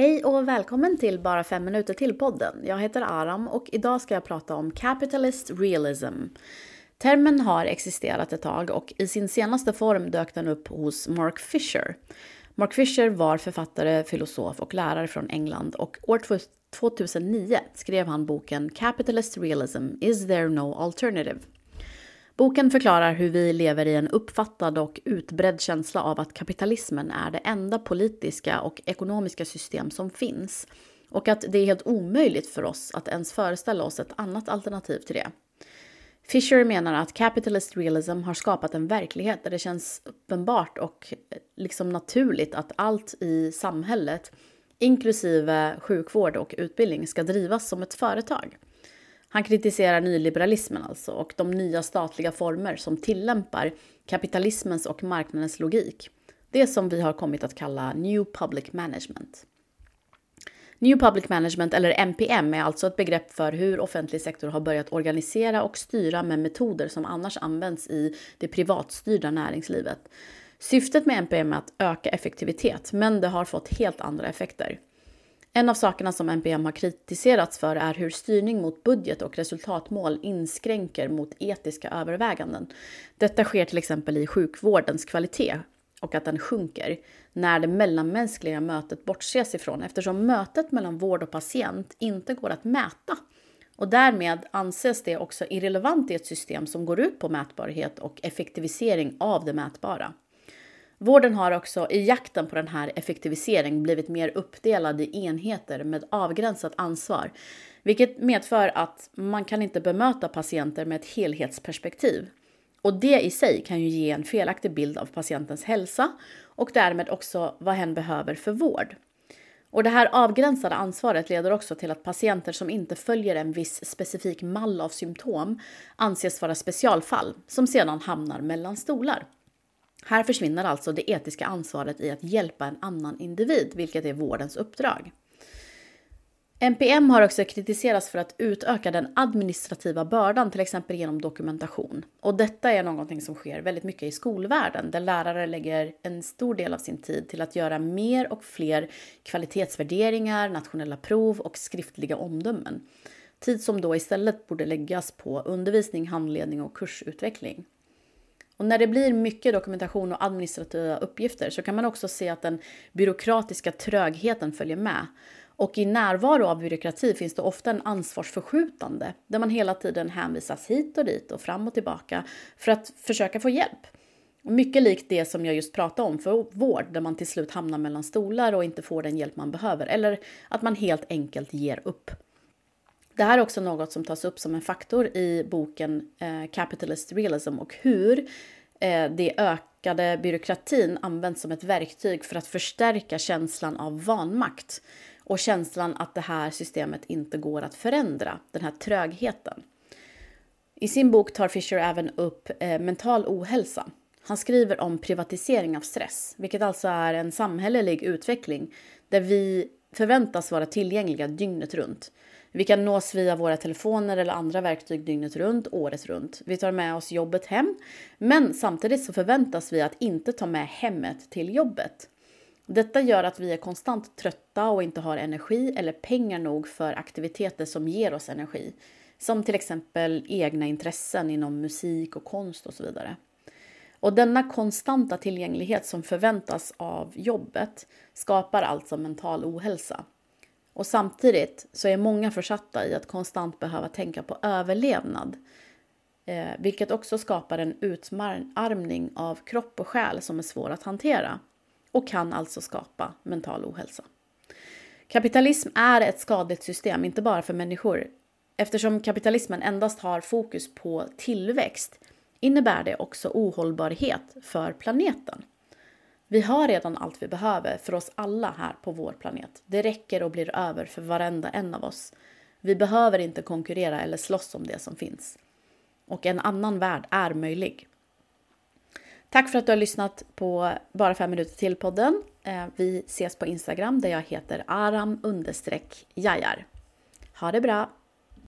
Hej och välkommen till Bara fem minuter till podden. Jag heter Aram och idag ska jag prata om capitalist realism. Termen har existerat ett tag och i sin senaste form dök den upp hos Mark Fisher. Mark Fisher var författare, filosof och lärare från England och år 2009 skrev han boken Capitalist Realism, Is there no alternative? Boken förklarar hur vi lever i en uppfattad och utbredd känsla av att kapitalismen är det enda politiska och ekonomiska system som finns och att det är helt omöjligt för oss att ens föreställa oss ett annat alternativ till det. Fisher menar att capitalist realism har skapat en verklighet där det känns uppenbart och eh, liksom naturligt att allt i samhället, inklusive sjukvård och utbildning, ska drivas som ett företag. Han kritiserar nyliberalismen alltså och de nya statliga former som tillämpar kapitalismens och marknadens logik. Det som vi har kommit att kalla New Public Management. New Public Management, eller NPM, är alltså ett begrepp för hur offentlig sektor har börjat organisera och styra med metoder som annars används i det privatstyrda näringslivet. Syftet med NPM är att öka effektivitet, men det har fått helt andra effekter. En av sakerna som NPM har kritiserats för är hur styrning mot budget och resultatmål inskränker mot etiska överväganden. Detta sker till exempel i sjukvårdens kvalitet och att den sjunker när det mellanmänskliga mötet bortses ifrån eftersom mötet mellan vård och patient inte går att mäta. Och därmed anses det också irrelevant i ett system som går ut på mätbarhet och effektivisering av det mätbara. Vården har också i jakten på den här effektiviseringen blivit mer uppdelad i enheter med avgränsat ansvar, vilket medför att man kan inte bemöta patienter med ett helhetsperspektiv. Och det i sig kan ju ge en felaktig bild av patientens hälsa och därmed också vad hen behöver för vård. Och det här avgränsade ansvaret leder också till att patienter som inte följer en viss specifik mall av symptom anses vara specialfall som sedan hamnar mellan stolar. Här försvinner alltså det etiska ansvaret i att hjälpa en annan individ, vilket är vårdens uppdrag. NPM har också kritiserats för att utöka den administrativa bördan, till exempel genom dokumentation. Och detta är någonting som sker väldigt mycket i skolvärlden, där lärare lägger en stor del av sin tid till att göra mer och fler kvalitetsvärderingar, nationella prov och skriftliga omdömen. Tid som då istället borde läggas på undervisning, handledning och kursutveckling. Och när det blir mycket dokumentation och administrativa uppgifter så kan man också se att den byråkratiska trögheten följer med. Och i närvaro av byråkrati finns det ofta en ansvarsförskjutande där man hela tiden hänvisas hit och dit och fram och tillbaka för att försöka få hjälp. Mycket likt det som jag just pratade om för vård där man till slut hamnar mellan stolar och inte får den hjälp man behöver eller att man helt enkelt ger upp. Det här är också något som tas upp som en faktor i boken eh, Capitalist Realism och hur eh, det ökade byråkratin används som ett verktyg för att förstärka känslan av vanmakt och känslan att det här systemet inte går att förändra, den här trögheten. I sin bok tar Fisher även upp eh, mental ohälsa. Han skriver om privatisering av stress, vilket alltså är en samhällelig utveckling där vi förväntas vara tillgängliga dygnet runt. Vi kan nås via våra telefoner eller andra verktyg dygnet runt, året runt. Vi tar med oss jobbet hem, men samtidigt så förväntas vi att inte ta med hemmet till jobbet. Detta gör att vi är konstant trötta och inte har energi eller pengar nog för aktiviteter som ger oss energi. Som till exempel egna intressen inom musik och konst och så vidare. Och denna konstanta tillgänglighet som förväntas av jobbet skapar alltså mental ohälsa. Och samtidigt så är många försatta i att konstant behöva tänka på överlevnad. Eh, vilket också skapar en utarmning av kropp och själ som är svår att hantera. Och kan alltså skapa mental ohälsa. Kapitalism är ett skadligt system, inte bara för människor. Eftersom kapitalismen endast har fokus på tillväxt innebär det också ohållbarhet för planeten. Vi har redan allt vi behöver för oss alla här på vår planet. Det räcker och blir över för varenda en av oss. Vi behöver inte konkurrera eller slåss om det som finns. Och en annan värld är möjlig. Tack för att du har lyssnat på Bara fem minuter till podden. Eh, vi ses på Instagram där jag heter aram jajar. Ha det bra!